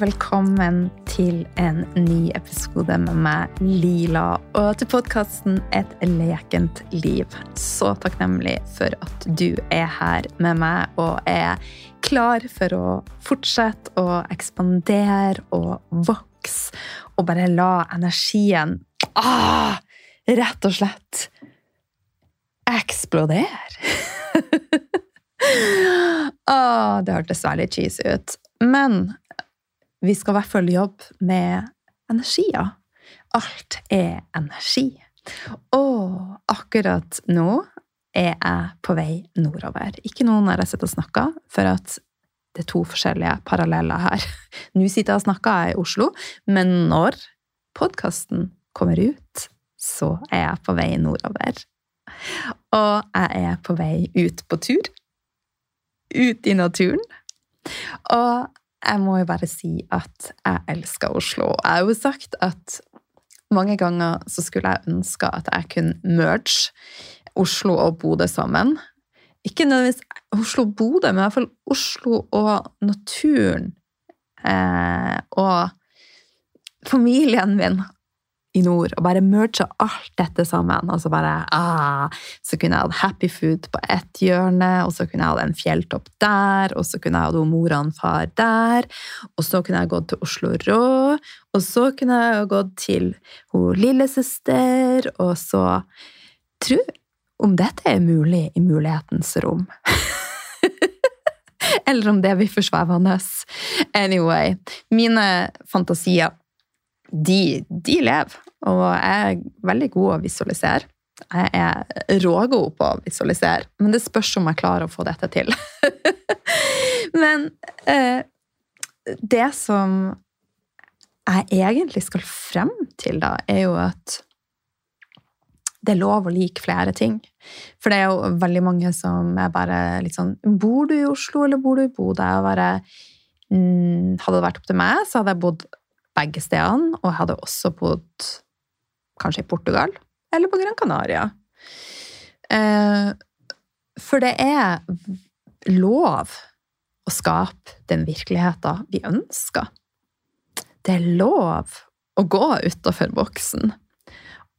velkommen til en ny episode med meg, Lila, og til podkasten Et lekent liv. Så takknemlig for at du er her med meg og er klar for å fortsette å ekspandere og vokse, og bare la energien ah, rett og slett eksplodere. ah, det hørtes veldig cheesy ut. Men vi skal i hvert fall jobbe med energier. Alt er energi. Og akkurat nå er jeg på vei nordover. Ikke nå når jeg sitter og snakker, for at det er to forskjellige paralleller her. Nå sitter jeg og snakker i Oslo, men når podkasten kommer ut, så er jeg på vei nordover. Og jeg er på vei ut på tur. Ut i naturen. Og jeg må jo bare si at jeg elsker Oslo. Jeg har jo sagt at mange ganger så skulle jeg ønske at jeg kunne merge Oslo og Bodø sammen. Ikke nødvendigvis Oslo og Bodø, men i hvert fall Oslo og naturen. Eh, og familien min i nord og bare merge alt dette sammen. Og så bare ah, Så kunne jeg hatt Happy Food på ett hjørne, og så kunne jeg hatt en fjelltopp der, og så kunne jeg hatt mora og far der, og så kunne jeg gått til Oslo Rå, og så kunne jeg gått til hun lillesøster, og så Tro om dette er mulig i mulighetens rom. Eller om det blir for svevende. Anyway, mine fantasier de, de lever. Og jeg er veldig god å visualisere. Jeg er rågod på å visualisere, men det spørs om jeg klarer å få dette til. men eh, det som jeg egentlig skal frem til, da, er jo at det er lov å like flere ting. For det er jo veldig mange som er bare litt sånn Bor du i Oslo, eller bor du i Bodø? Mm, hadde det vært opp til meg, så hadde jeg bodd begge stedene, og jeg hadde også bodd kanskje i Portugal eller på Gran Canaria. Eh, for det er lov å skape den virkeligheten vi ønsker. Det er lov å gå utafor boksen.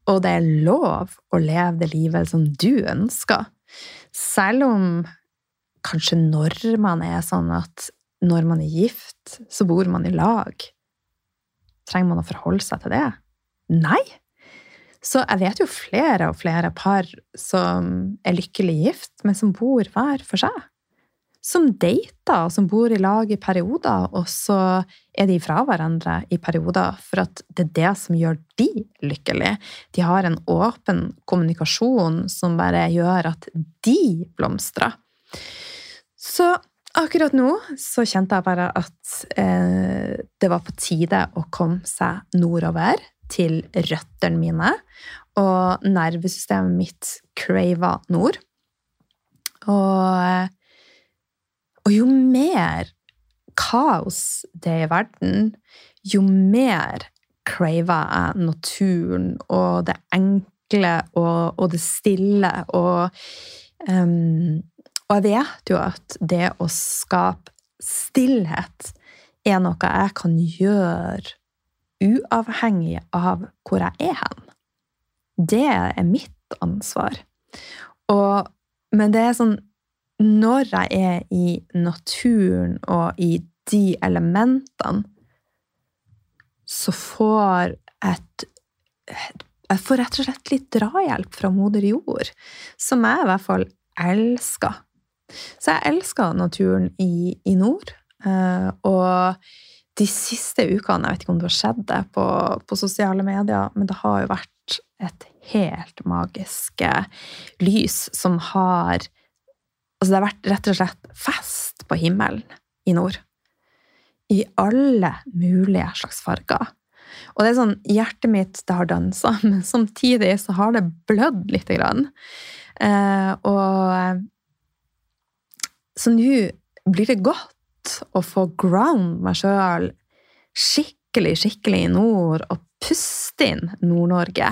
Og det er lov å leve det livet som du ønsker. Selv om kanskje når man er sånn at når man er gift, så bor man i lag. Trenger man å forholde seg til det? Nei! Så jeg vet jo flere og flere par som er lykkelig gift, men som bor hver for seg. Som dater, som bor i lag i perioder, og så er de fra hverandre i perioder for at det er det som gjør de lykkelige. De har en åpen kommunikasjon som bare gjør at de blomstrer. Så akkurat nå så kjente jeg bare at eh, det var på tide å komme seg nordover til røttene mine. Og nervesystemet mitt crava nord. Og, og jo mer kaos det er i verden, jo mer crava jeg naturen og det enkle og, og det stille og um, og jeg vet jo at det å skape stillhet er noe jeg kan gjøre uavhengig av hvor jeg er hen. Det er mitt ansvar. Og, men det er sånn Når jeg er i naturen og i de elementene, så får et jeg får rett og slett litt drahjelp fra moder jord, som jeg i hvert fall elsker. Så jeg elsker naturen i, i nord. Uh, og de siste ukene, jeg vet ikke om det har skjedd det på, på, sosiale medier, men det har jo vært et helt magisk eh, lys som har Altså, det har vært rett og slett fest på himmelen i nord. I alle mulige slags farger. Og det er sånn Hjertet mitt det har dansa, men samtidig så har det blødd lite grann. Eh, og Så nå blir det godt å få ground meg sjøl skikkelig, skikkelig i nord og puste inn Nord-Norge.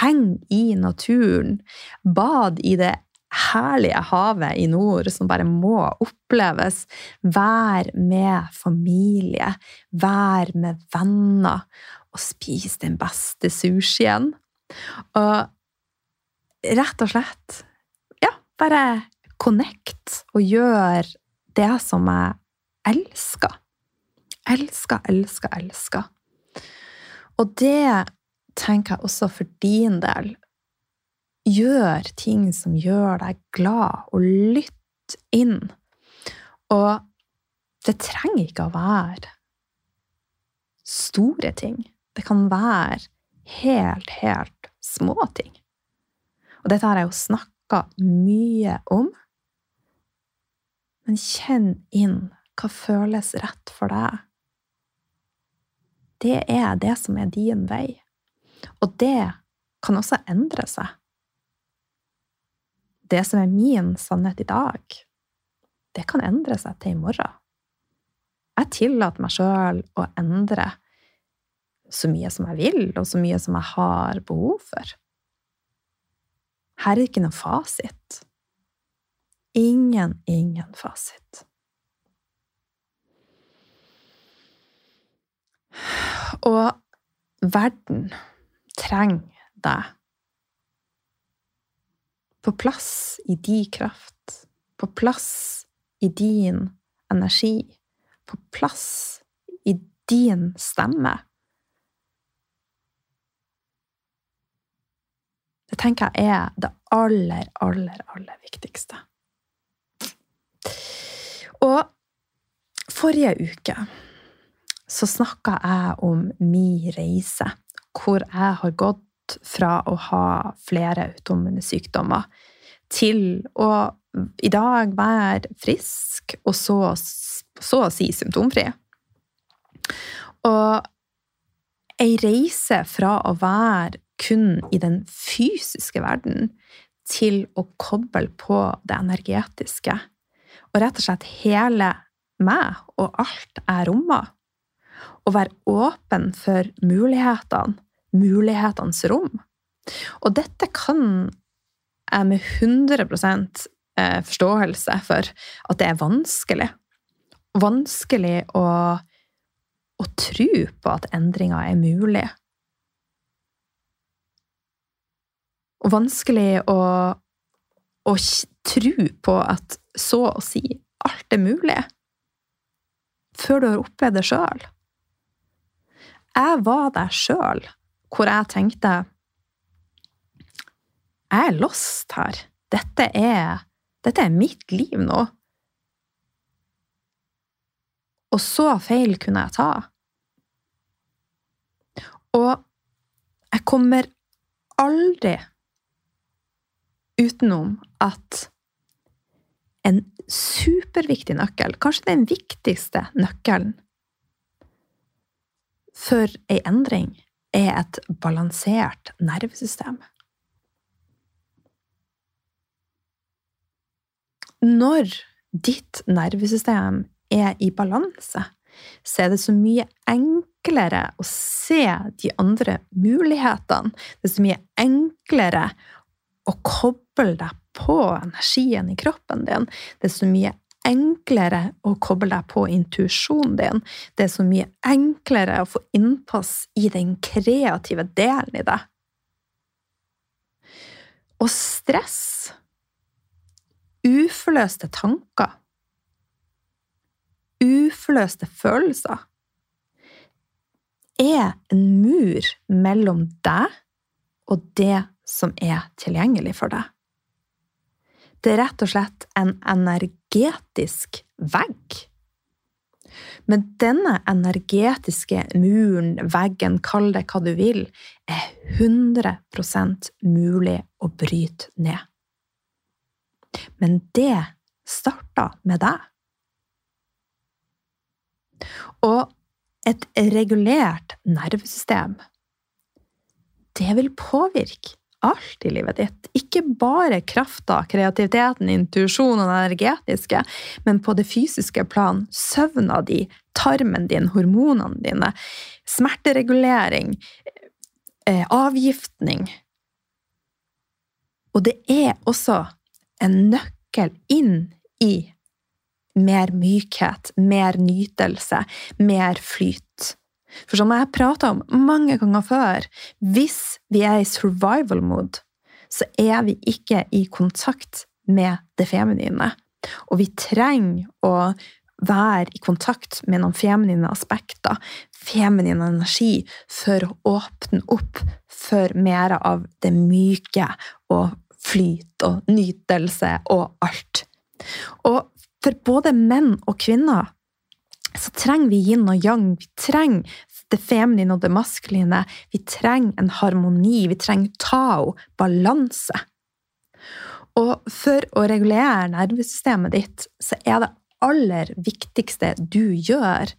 Heng i naturen. Bad i det herlige havet i nord som bare må oppleves. Vær med familie, vær med venner, og spis den beste sushien. Og rett og slett ja, bare connect og gjør det som jeg elsker. Elsker, elsker, elsker. Og det tenker jeg også for din del. Gjør ting som gjør deg glad, og lytt inn. Og det trenger ikke å være store ting. Det kan være helt, helt små ting. Og dette har jeg jo snakka mye om. Men kjenn inn hva føles rett for deg. Det er det som er din vei. Og det kan også endre seg. Det som er min sannhet i dag, det kan endre seg til i morgen. Jeg tillater meg sjøl å endre så mye som jeg vil, og så mye som jeg har behov for. Her er ikke noen fasit. Ingen, ingen fasit. Og verden trenger deg. På plass i din kraft, på plass i din energi, på plass i din stemme. Det tenker jeg er det aller, aller, aller viktigste. Og forrige uke så snakka jeg om min reise hvor jeg har gått fra å ha flere autoimmune sykdommer til å i dag være frisk og så, så å si symptomfri. Og ei reise fra å være kun i den fysiske verden til å koble på det energetiske. Og rett og slett hele meg og alt jeg rommer. Å være åpen for mulighetene mulighetenes rom. Og dette kan jeg med 100 eh, forståelse for at det er vanskelig. Vanskelig å, å tro på at endringer er mulig. Og vanskelig å, å tro på at så å si alt er mulig, før du har opplevd det sjøl. Jeg var der sjøl hvor jeg tenkte Jeg er lost her. Dette er, dette er mitt liv nå. Og så feil kunne jeg ta. Og jeg kommer aldri utenom at en superviktig nøkkel, kanskje den viktigste nøkkelen for ei endring, er et balansert nervesystem. Når ditt nervesystem er i balanse, så er det så mye enklere å se de andre mulighetene. Det er så mye enklere å koble deg på energien i kroppen din. Det er så mye enklere å koble deg på intuisjonen din. Det er så mye enklere å få innpass i den kreative delen i deg. Og stress, uforløste tanker, uforløste følelser, er en mur mellom deg og det som er tilgjengelig for deg. Det er rett og slett en energetisk vegg. Men denne energetiske muren, veggen, kall det hva du vil, er 100% mulig å bryte ned. Men det starta med deg. Og et regulert nervesystem, det vil påvirke alt i livet ditt. Ikke bare krafta, kreativiteten, intuisjonen og det energetiske, men på det fysiske plan. Søvna di, tarmen din, hormonene dine, smerteregulering, eh, avgiftning. Og det er også en nøkkel inn i mer mykhet, mer nytelse, mer flyt. For som jeg har prata om mange ganger før, hvis vi er i survival mode, så er vi ikke i kontakt med det feminine. Og vi trenger å være i kontakt med noen feminine aspekter, feminin energi, for å åpne opp for mer av det myke og flyt og nytelse og alt. Og for både menn og kvinner så trenger vi yin og yang. Vi trenger det feminine og det maskuline. Vi trenger en harmoni. Vi trenger tao, balanse. Og for å regulere nervesystemet ditt, så er det aller viktigste du gjør,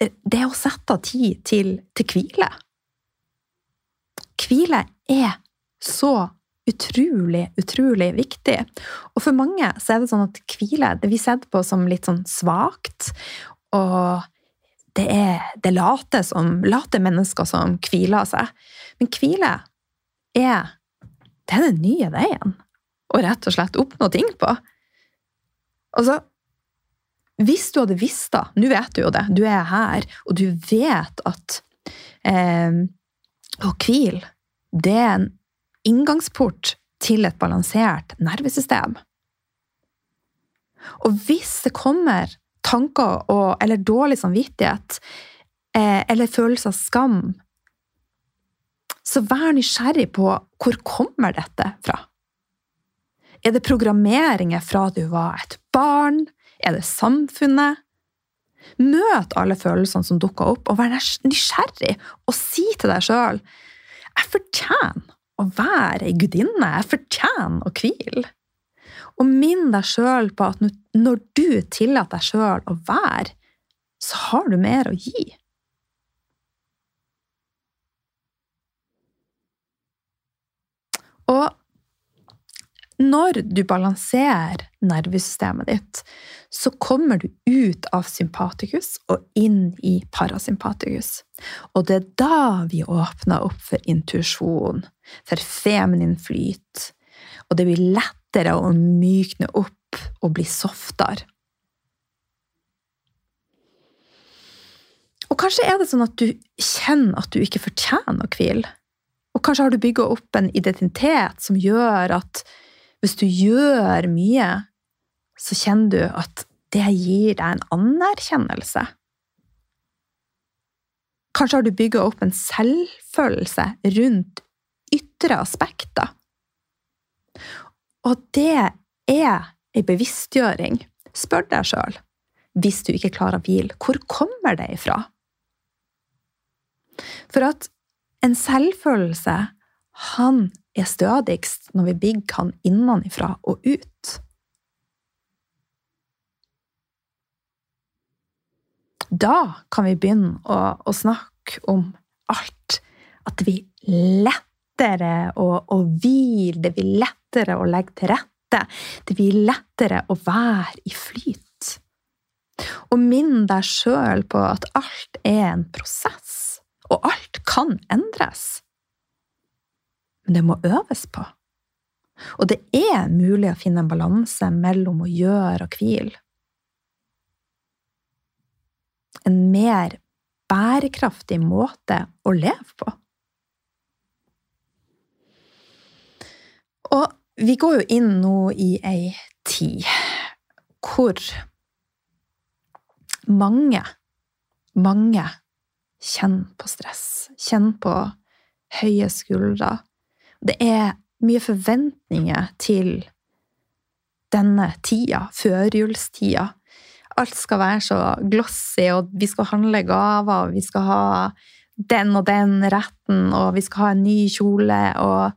det er å sette av tid til, til hvile. Hvile er så utrolig, utrolig viktig. Og for mange så er det sånn at hvile det blir sett på som litt sånn svakt. Og det er det late, som, late mennesker som hviler seg. Men hvile er det er den nye veien å rett og slett oppnå ting på. Altså, hvis du hadde visst da, nå vet du jo det, du er her, og du vet at eh, å hvile, det er en inngangsport til et balansert nervesystem. Og hvis det kommer tanker og, eller dårlig samvittighet eh, eller følelse av skam, så vær nysgjerrig på hvor kommer dette fra. Er det programmeringer fra du var et barn? Er det samfunnet? Møt alle følelsene som dukker opp, og vær nysgjerrig, og si til deg sjøl jeg fortjener å være ei gudinne. Jeg fortjener å hvile. Og minn deg sjøl på at når du tillater deg sjøl å være, så har du mer å gi. Og når du balanserer nervesystemet ditt, så kommer du ut av sympatikus og inn i parasympatikus. Og det er da vi åpner opp for intuisjon, for feminin flyt. Og det blir lettere å mykne opp og bli softere. Og kanskje er det sånn at du kjenner at du ikke fortjener å hvile. Og kanskje har du bygga opp en identitet som gjør at hvis du gjør mye, så kjenner du at det gir deg en anerkjennelse. Kanskje har du bygga opp en selvfølelse rundt ytre aspekter. Og det er ei bevisstgjøring. Spør deg sjøl, hvis du ikke klarer å hvile, hvor kommer det ifra? For at en selvfølelse, han er stødigst når vi bygger han innenfra og ut. Da kan vi begynne å, å snakke om alt. At vi lettere å, å hvile, det blir lettere å legge til rette. Det blir lettere å være i flyt. Og minn deg sjøl på at alt er en prosess, og alt kan endres men det må øves på. Og det er mulig å finne en balanse mellom å gjøre og hvile. En mer bærekraftig måte å leve på. Og vi går jo inn nå i ei tid hvor mange, mange kjenner på stress, kjenner på høye skuldre, det er mye forventninger til denne tida, førjulstida. Alt skal være så glossy, og vi skal handle gaver, og vi skal ha den og den retten, og vi skal ha en ny kjole, og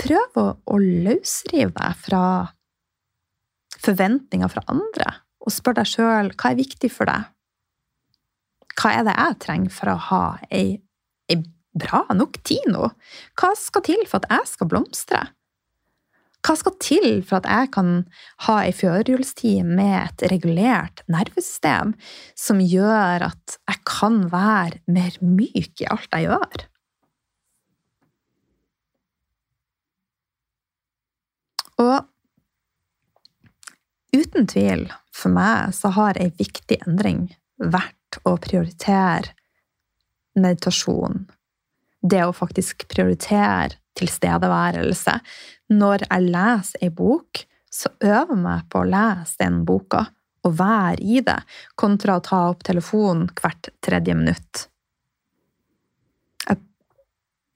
prøv å, å løsrive deg fra forventninger fra andre, og spør deg sjøl hva er viktig for deg. Hva er det jeg trenger for å ha ei, ei bra nok tid nå? Hva skal til for at jeg skal blomstre? Hva skal til for at jeg kan ha ei førjulstid med et regulert nervesystem som gjør at jeg kan være mer myk i alt jeg gjør? Og uten tvil, for meg, så har ei viktig endring vært å prioritere meditasjon. Det å faktisk prioritere tilstedeværelse. Når jeg leser ei bok, så øver jeg meg på å lese den boka og være i det, kontra å ta opp telefonen hvert tredje minutt.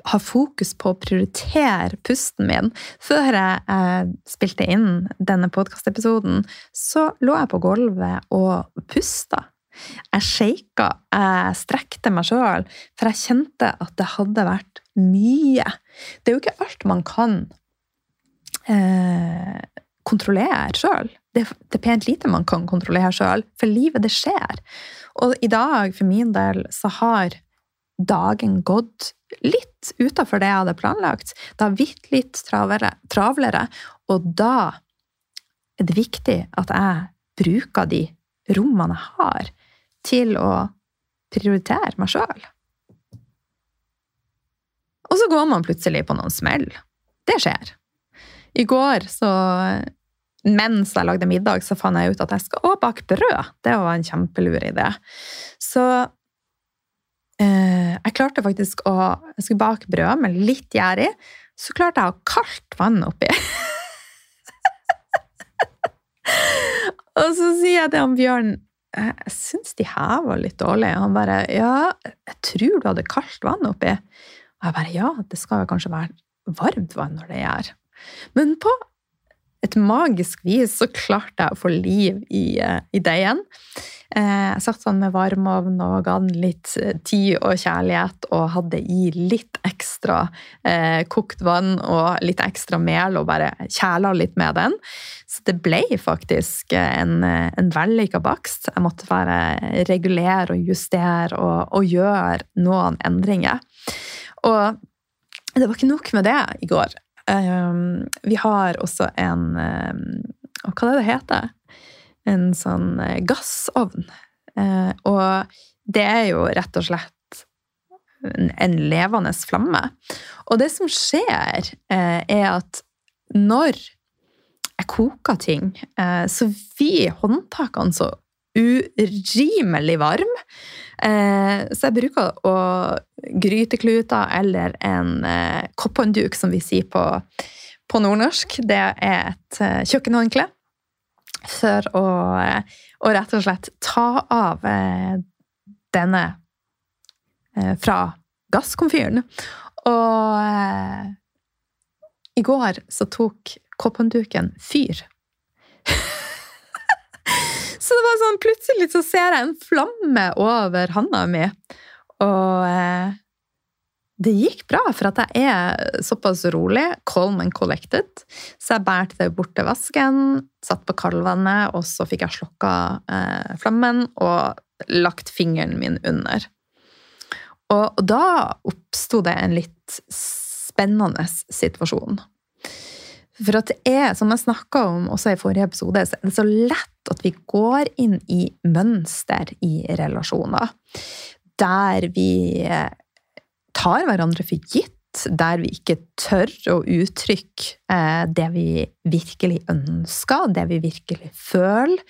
Har fokus på å prioritere pusten min. Før jeg spilte inn denne podkastepisoden, så lå jeg på gulvet og pusta. Jeg shaka, jeg strekte meg sjøl, for jeg kjente at det hadde vært mye. Det er jo ikke alt man kan eh, kontrollere sjøl. Det, det, er pent lite man kan kontrollere sjøl, for livet, det skjer. Og i dag, for min del, så har dagen gått litt utafor det jeg hadde planlagt. Det har blitt litt travlere, travlere, og da er det viktig at jeg bruker de rommene jeg har, til å prioritere meg sjøl. Og så går man plutselig på noen smell. Det skjer. I går, så mens jeg lagde middag, så fant jeg ut at jeg skal òg bake brød. Det var en kjempelur idé. Så jeg klarte faktisk å Jeg skulle bake brød med litt gjær i. Så klarte jeg å ha kaldt vann oppi. og så sier jeg til han Bjørn jeg syns de her var litt dårlige. Han bare Ja, jeg tror du hadde kaldt vann oppi. Og jeg bare Ja, det skal jo kanskje være varmt vann når det gjør. Men på et magisk vis så klarte jeg å få liv i, eh, i deigen. Eh, jeg satt den med varmeovn og ga den litt eh, tid og kjærlighet, og hadde i litt ekstra eh, kokt vann og litt ekstra mel og bare kjæla litt med den. Så det ble faktisk en, en vellykka bakst. Jeg måtte bare regulere og justere og, og gjøre noen endringer. Og det var ikke nok med det i går. Um, vi har også en um, Hva er det heter? en sånn eh, gassovn. Eh, og det er jo rett og slett en levende flamme. Og det som skjer, eh, er at når jeg koker ting, så blir håndtakene så urimelig varm. Så jeg bruker å grytekluter eller en kopphåndduk, som vi sier på, på nordnorsk. Det er et kjøkkenhåndkle for å, å, rett og slett ta av eh, denne eh, fra gasskomfyren. Og eh, i går så tok kopphåndduken fyr. Så det var sånn Plutselig så ser jeg en flamme over handa mi. Og det gikk bra, for at jeg er såpass rolig, calm and collected. Så jeg bærte det bort til vasken, satt på kaldvannet, og så fikk jeg slokka eh, flammen og lagt fingeren min under. Og, og da oppsto det en litt spennende situasjon. For at det er, som jeg snakka om også i forrige episode, så er det så lett at vi går inn i mønster i relasjoner. Der vi tar hverandre for gitt, der vi ikke tør å uttrykke eh, det vi virkelig ønsker, det vi virkelig føler.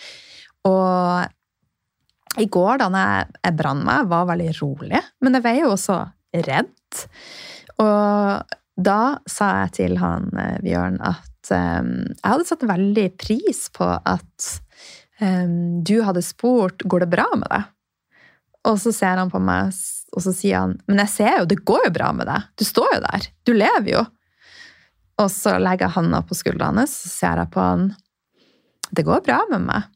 Og i går, da jeg, brant meg, var veldig rolig, men jeg var jo også redd. Og da sa jeg til han eh, Bjørn at jeg hadde satt veldig pris på at du hadde spurt går det bra med deg. Og så ser han på meg og så sier han Men jeg ser jo, det går jo bra med deg. Du står jo der. Du lever jo. Og så legger jeg handa på skuldrene hans, så ser jeg på han. Det går bra med meg.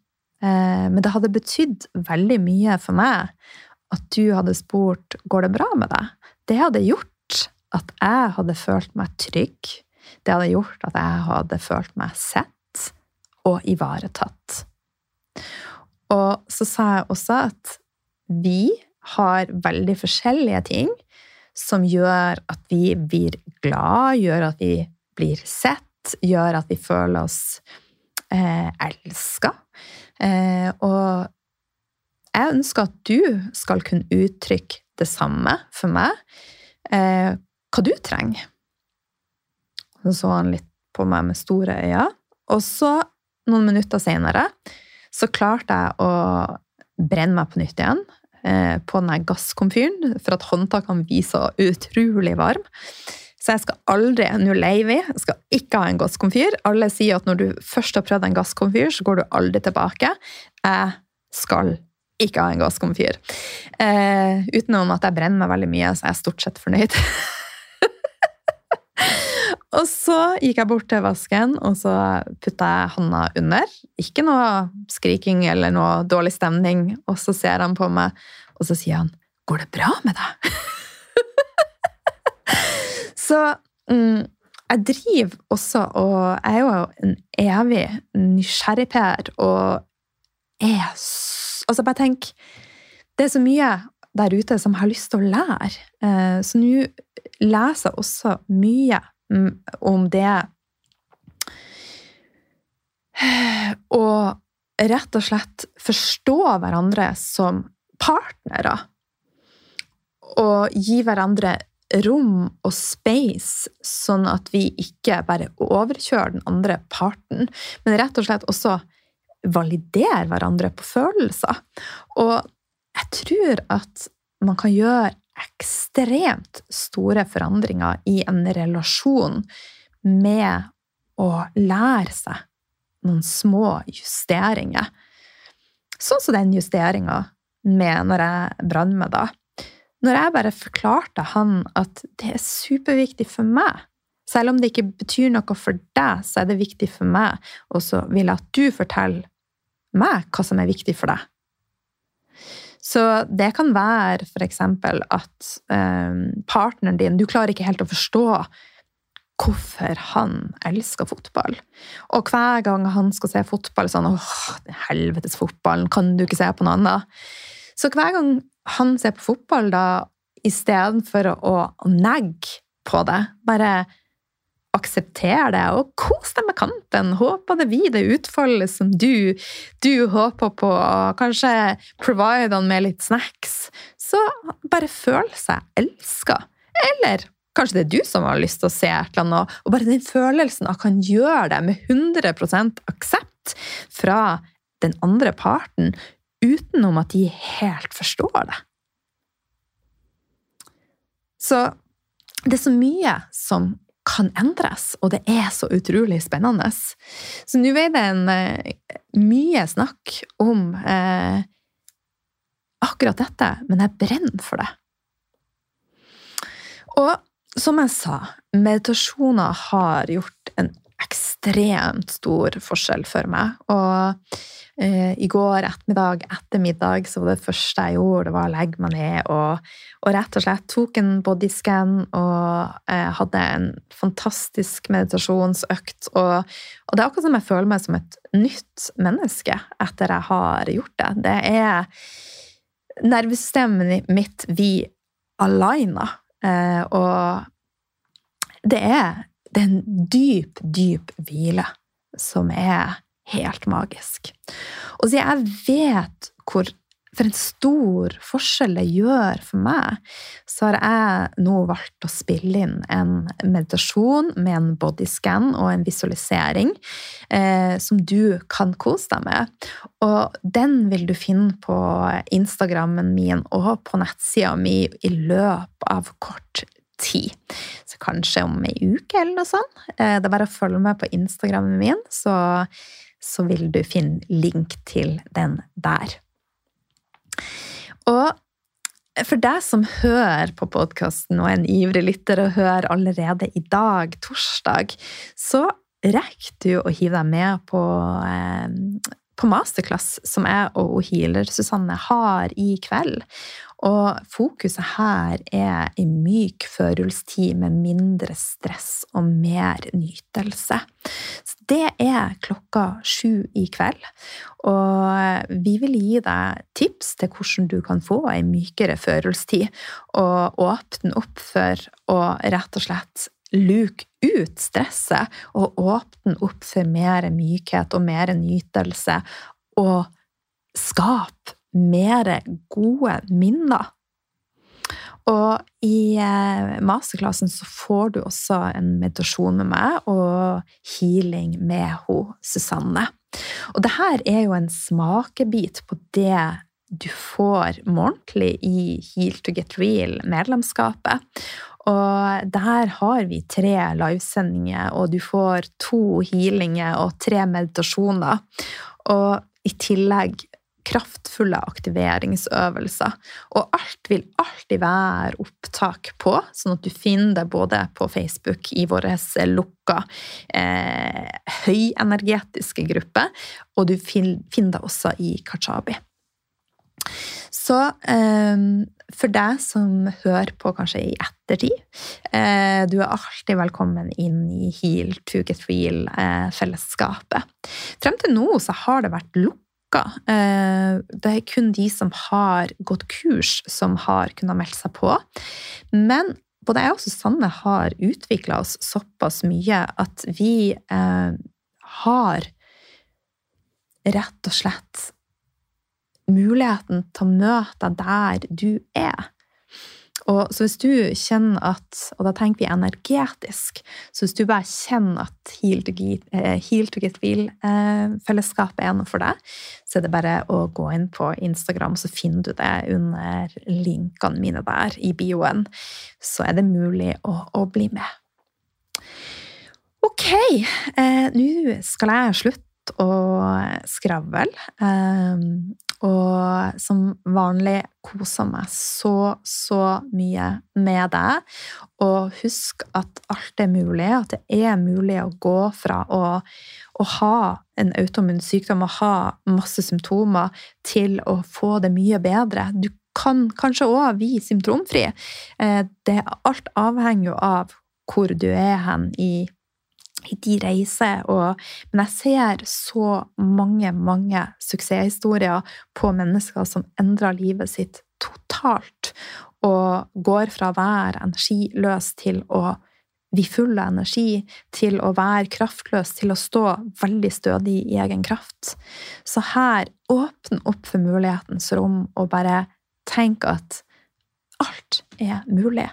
Eh, men det hadde betydd veldig mye for meg at du hadde spurt går det bra med deg. Det hadde gjort at jeg hadde følt meg trygg. Det hadde gjort at jeg hadde følt meg sett og ivaretatt. Og så sa jeg også at vi har veldig forskjellige ting som gjør at vi blir glad, gjør at vi blir sett, gjør at vi føler oss eh, elska. Eh, og jeg ønsker at du skal kunne uttrykke det samme for meg, eh, hva du trenger. Så så han litt på meg med store øyne, og så noen minutter senere, så klarte jeg å brenne meg på nytt igjen eh, på den gasskomfyren, for at håndtakene blir så utrolig varme. Så jeg skal aldri Nå leier vi, skal ikke ha en gasskomfyr. Alle sier at når du først har prøvd en gasskomfyr, så går du aldri tilbake. Jeg skal ikke ha en gasskomfyr. Eh, utenom at jeg brenner meg veldig mye, så er jeg stort sett fornøyd. og så gikk jeg bort til vasken, og så putta jeg handa under. Ikke noe skriking eller noe dårlig stemning. Og så ser han på meg, og så sier han 'Går det bra med deg?' Så mm, jeg driver også og Jeg er jo en evig nysgjerrigper og er Altså, bare tenk Det er så mye der ute som har lyst til å lære. Eh, så nå leser jeg også mye om det Og rett og slett forstå hverandre som partnere. Og gi hverandre rom og space, sånn at vi ikke bare overkjører den andre parten, men rett og slett også validerer hverandre på følelser. Og jeg tror at man kan gjøre ekstremt store forandringer i en relasjon med å lære seg noen små justeringer. Sånn som den justeringa med når jeg brant meg da. Når jeg bare forklarte han at det er superviktig for meg, selv om det ikke betyr noe for deg, så er det viktig for meg, og så vil jeg at du forteller meg hva som er viktig for deg. Så det kan være eksempel at um, partneren din Du klarer ikke helt å forstå hvorfor han elsker fotball. Og hver gang han skal se fotball, sånn åh, helvetes fotballen, kan du ikke se på noe annet? Så hver gang han ser på fotball, da, istedenfor å negge på det, bare aksepter det og kos deg med kampen. Håper det blir det utfallet som du, du håper på, og kanskje provide han med litt snacks. Så bare føl seg elska. Eller kanskje det er du som har lyst til å se et eller annet, og bare den følelsen av kan gjøre det med 100% aksept fra den andre parten, utenom at de helt forstår det. Så det er så mye som kan endres, og det er så utrolig spennende. Så nå er det en, uh, mye snakk om eh, akkurat dette, men jeg brenner for det. Og som jeg sa, meditasjoner har gjort en ekstremt stor forskjell for meg. Og Eh, I går ettermiddag etter middag så var det første jeg gjorde, det var å legge meg ned og, og rett og slett tok en bodyscan og eh, hadde en fantastisk meditasjonsøkt. Og, og, det er akkurat som jeg føler meg som et nytt menneske etter jeg har gjort det. Det er nervesystemet mitt vi aligner, eh, og det er, det er en dyp, dyp hvile som er helt magisk. Og siden jeg vet hvor for en stor forskjell det gjør for meg, så har jeg nå valgt å spille inn en meditasjon med en bodyscan og en visualisering eh, som du kan kose deg med. Og den vil du finne på Instagrammen min og på nettsida mi i løpet av kort tid. Så kanskje om ei uke eller noe sånt. Eh, det er bare å følge med på Instagrammen min, så så vil du finne link til den der. Og for deg som hører på podkasten og er en ivrig lytter og hører allerede i dag, torsdag, så rekker du å hive deg med på, eh, på masterclass som jeg og healer Susanne har i kveld. Og fokuset her er i myk førjulstid med mindre stress og mer nytelse. Så det er klokka sju i kveld. Og vi vil gi deg tips til hvordan du kan få ei mykere førjulstid, og åpne opp for å rett og slett luke ut stresset og åpne opp for mer mykhet og mer nytelse, og skape mer gode minner. Og i eh, masterklassen så får du også en meditasjon med meg og healing med hun, Susanne. Og det her er jo en smakebit på det du får månedlig i Heal to get real-medlemskapet. Og der har vi tre livesendinger, og du får to healinger og tre meditasjoner. Og i tillegg kraftfulle aktiveringsøvelser. Og alt vil alltid være opptak på, sånn at du finner det både på Facebook i vår lukka eh, høyenergetiske gruppe, og du finner det også i Kachabi. Så eh, for deg som hører på kanskje i ettertid, eh, du er alltid velkommen inn i Heal to get real-fellesskapet. Eh, Frem til nå så har det vært lukka Eh, det er kun de som har gått kurs, som har kunnet melde seg på. Men både jeg og Susanne har utvikla oss såpass mye at vi eh, har rett og slett muligheten til å møte deg der du er. Og så hvis du kjenner at Og da tenker vi energetisk. Så hvis du bare kjenner at Heal to eh, get Feel-fellesskapet eh, er noe for deg, så er det bare å gå inn på Instagram, så finner du det under linkene mine der i bioen. Så er det mulig å, å bli med. Ok, eh, nå skal jeg slutte å skravle. Um, og som vanlig koser meg så, så mye med deg. Og husk at alt er mulig, at det er mulig å gå fra å, å ha en autoimmun sykdom og ha masse symptomer, til å få det mye bedre. Du kan kanskje òg bli symptomfri. Eh, det, alt avhenger jo av hvor du er hen i de reiser. Og, men jeg ser så mange, mange suksesshistorier på mennesker som endrer livet sitt totalt, og går fra å være energiløs til å bli full av energi, til å være kraftløs, til å stå veldig stødig i egen kraft. Så her, åpne opp for mulighetens rom, og bare tenk at alt er mulig.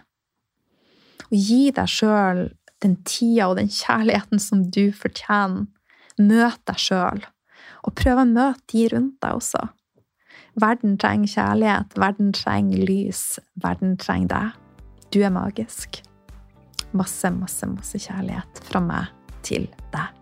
Og gi deg sjøl den tida og den kjærligheten som du fortjener. Møt deg sjøl, og prøv å møte de rundt deg også. Verden trenger kjærlighet, verden trenger lys, verden trenger deg. Du er magisk. Masse, masse, masse kjærlighet fra meg til deg.